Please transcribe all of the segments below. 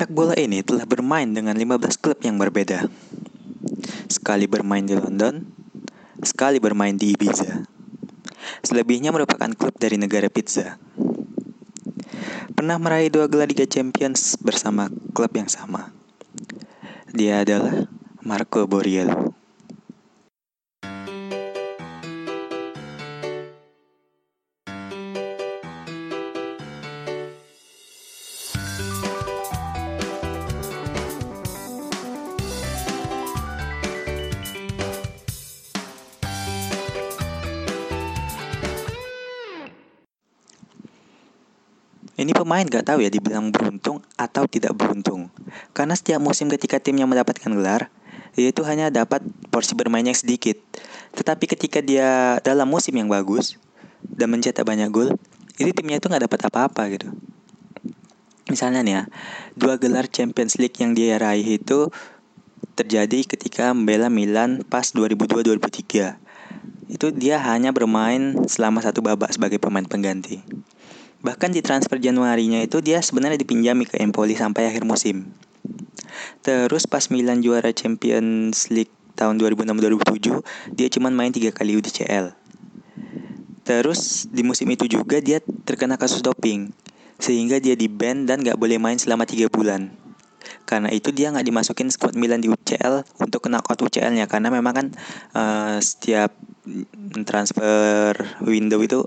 sepak bola ini telah bermain dengan 15 klub yang berbeda. Sekali bermain di London, sekali bermain di Ibiza. Selebihnya merupakan klub dari negara pizza. Pernah meraih dua gelar Liga Champions bersama klub yang sama. Dia adalah Marco Borriello. Ini pemain gak tahu ya dibilang beruntung atau tidak beruntung. Karena setiap musim ketika timnya mendapatkan gelar, dia itu hanya dapat porsi bermain yang sedikit. Tetapi ketika dia dalam musim yang bagus dan mencetak banyak gol, itu timnya itu nggak dapat apa-apa gitu. Misalnya nih ya, dua gelar Champions League yang dia raih itu terjadi ketika membela Milan pas 2002-2003. Itu dia hanya bermain selama satu babak sebagai pemain pengganti. Bahkan di transfer Januarinya itu dia sebenarnya dipinjami ke Empoli sampai akhir musim. Terus pas Milan juara Champions League tahun 2006-2007, dia cuma main tiga kali UCL. Terus di musim itu juga dia terkena kasus doping, sehingga dia di ban dan gak boleh main selama tiga bulan. Karena itu dia nggak dimasukin squad Milan di UCL untuk kena out UCL-nya karena memang kan uh, setiap transfer window itu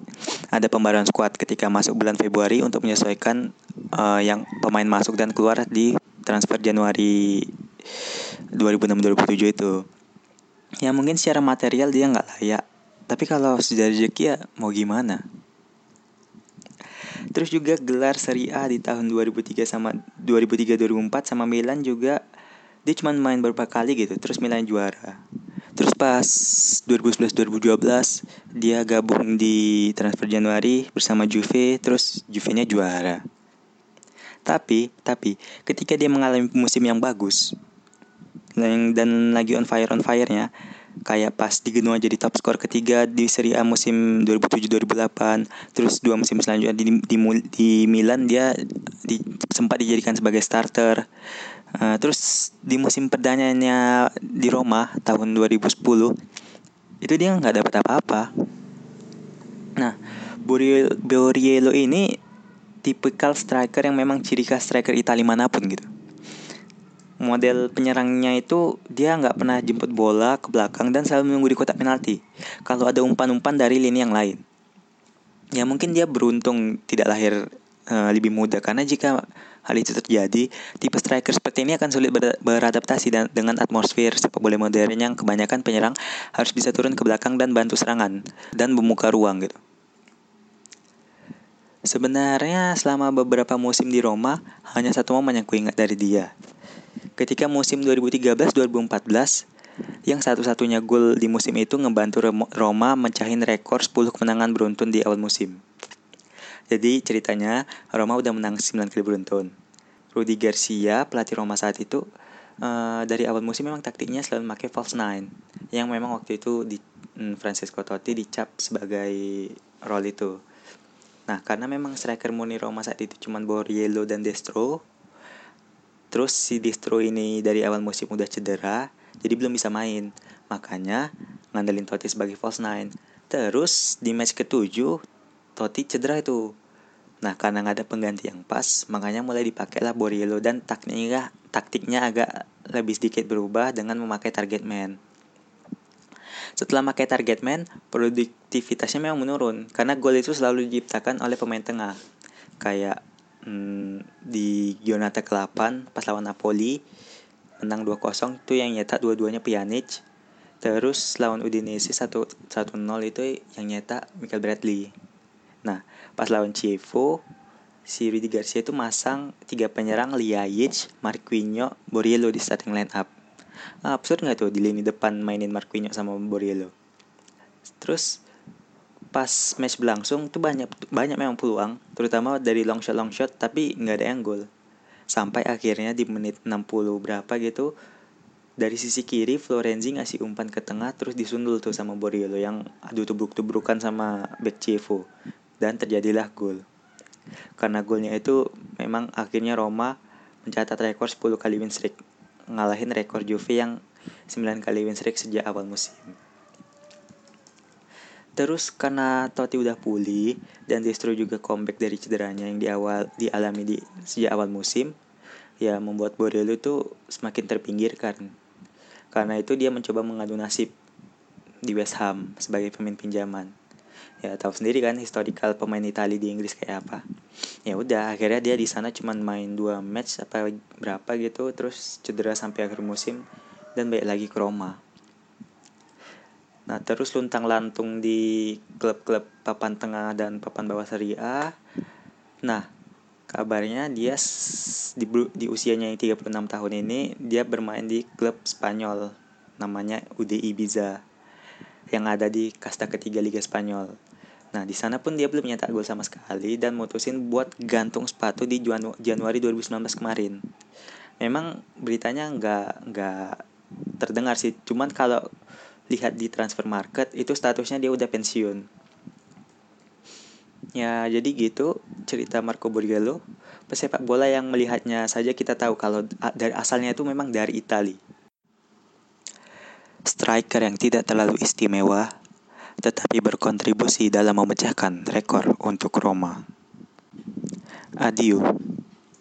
ada pembaruan squad ketika masuk bulan Februari untuk menyesuaikan uh, yang pemain masuk dan keluar di transfer Januari 2006-2007 itu. Ya mungkin secara material dia nggak layak, tapi kalau sudah rezeki ya mau gimana? Terus juga gelar Serie A di tahun 2003 sama 2003 2004 sama Milan juga dia cuma main beberapa kali gitu, terus Milan juara. Terus pas 2011-2012 dia gabung di transfer Januari bersama Juve, terus Juve-nya juara. Tapi, tapi ketika dia mengalami musim yang bagus dan lagi on fire on fire-nya, kayak pas di Genoa jadi top skor ketiga di Serie A musim 2007-2008 terus dua musim selanjutnya di, di, di Milan dia di, sempat dijadikan sebagai starter Uh, terus di musim perdananya di Roma tahun 2010 itu dia nggak dapat apa-apa. Nah, Borriello ini tipikal striker yang memang ciri khas striker Italia mana pun gitu. Model penyerangnya itu dia nggak pernah jemput bola ke belakang dan selalu menunggu di kotak penalti. Kalau ada umpan-umpan dari lini yang lain, ya mungkin dia beruntung tidak lahir uh, lebih muda karena jika hal itu terjadi, tipe striker seperti ini akan sulit ber beradaptasi dan dengan atmosfer sepak bola modern yang kebanyakan penyerang harus bisa turun ke belakang dan bantu serangan dan membuka ruang gitu. Sebenarnya selama beberapa musim di Roma, hanya satu momen yang kuingat dari dia. Ketika musim 2013-2014, yang satu-satunya gol di musim itu ngebantu Roma mencahin rekor 10 kemenangan beruntun di awal musim. Jadi ceritanya Roma udah menang 9 kali beruntun. Rudi Garcia, pelatih Roma saat itu, uh, dari awal musim memang taktiknya selalu pakai false nine, yang memang waktu itu di um, Francesco Totti dicap sebagai role itu. Nah, karena memang striker murni Roma saat itu cuma Borriello dan Destro, terus si Destro ini dari awal musim udah cedera, jadi belum bisa main. Makanya ngandelin Totti sebagai false nine. Terus di match ketujuh Totti cedera itu. Nah karena nggak ada pengganti yang pas, makanya mulai dipakailah Borriello dan taktiknya taktiknya agak lebih sedikit berubah dengan memakai target man. Setelah memakai target man, produktivitasnya memang menurun karena gol itu selalu diciptakan oleh pemain tengah. Kayak hmm, di Giornata ke-8 pas lawan Napoli menang 2-0 itu yang nyetak dua-duanya Pjanic. Terus lawan Udinese 1-0 itu yang nyetak Michael Bradley. Nah, pas lawan Chievo, si Rudy Garcia itu masang tiga penyerang Liajic, Marquinhos, Borriello di starting line up. Absurd nggak tuh di lini depan mainin Marquinhos sama Borriello? Terus pas match berlangsung tuh banyak banyak memang peluang, terutama dari long shot long shot tapi nggak ada yang gol. Sampai akhirnya di menit 60 berapa gitu dari sisi kiri Florenzi ngasih umpan ke tengah terus disundul tuh sama Borriello yang adu tubruk-tubrukan sama back Chievo dan terjadilah gol. Karena golnya itu memang akhirnya Roma mencatat rekor 10 kali win streak, ngalahin rekor Juve yang 9 kali win streak sejak awal musim. Terus karena Totti udah pulih dan distro juga comeback dari cederanya yang di awal dialami di sejak awal musim, ya membuat Borello itu semakin terpinggirkan. Karena itu dia mencoba mengadu nasib di West Ham sebagai pemain pinjaman. Ya tahu sendiri kan historical pemain Italia di Inggris kayak apa. Ya udah akhirnya dia di sana cuma main dua match apa berapa gitu terus cedera sampai akhir musim dan balik lagi ke Roma. Nah terus luntang lantung di klub-klub papan tengah dan papan bawah Serie A. Nah kabarnya dia di, di usianya yang 36 tahun ini dia bermain di klub Spanyol namanya UD Ibiza yang ada di kasta ketiga Liga Spanyol. Nah, di sana pun dia belum nyetak gol sama sekali dan mutusin buat gantung sepatu di Janu Januari 2019 kemarin. Memang beritanya nggak nggak terdengar sih, cuman kalau lihat di transfer market itu statusnya dia udah pensiun ya jadi gitu cerita Marco Borgello pesepak bola yang melihatnya saja kita tahu kalau dari asalnya itu memang dari Italia striker yang tidak terlalu istimewa tetapi berkontribusi dalam memecahkan rekor untuk Roma. Adieu.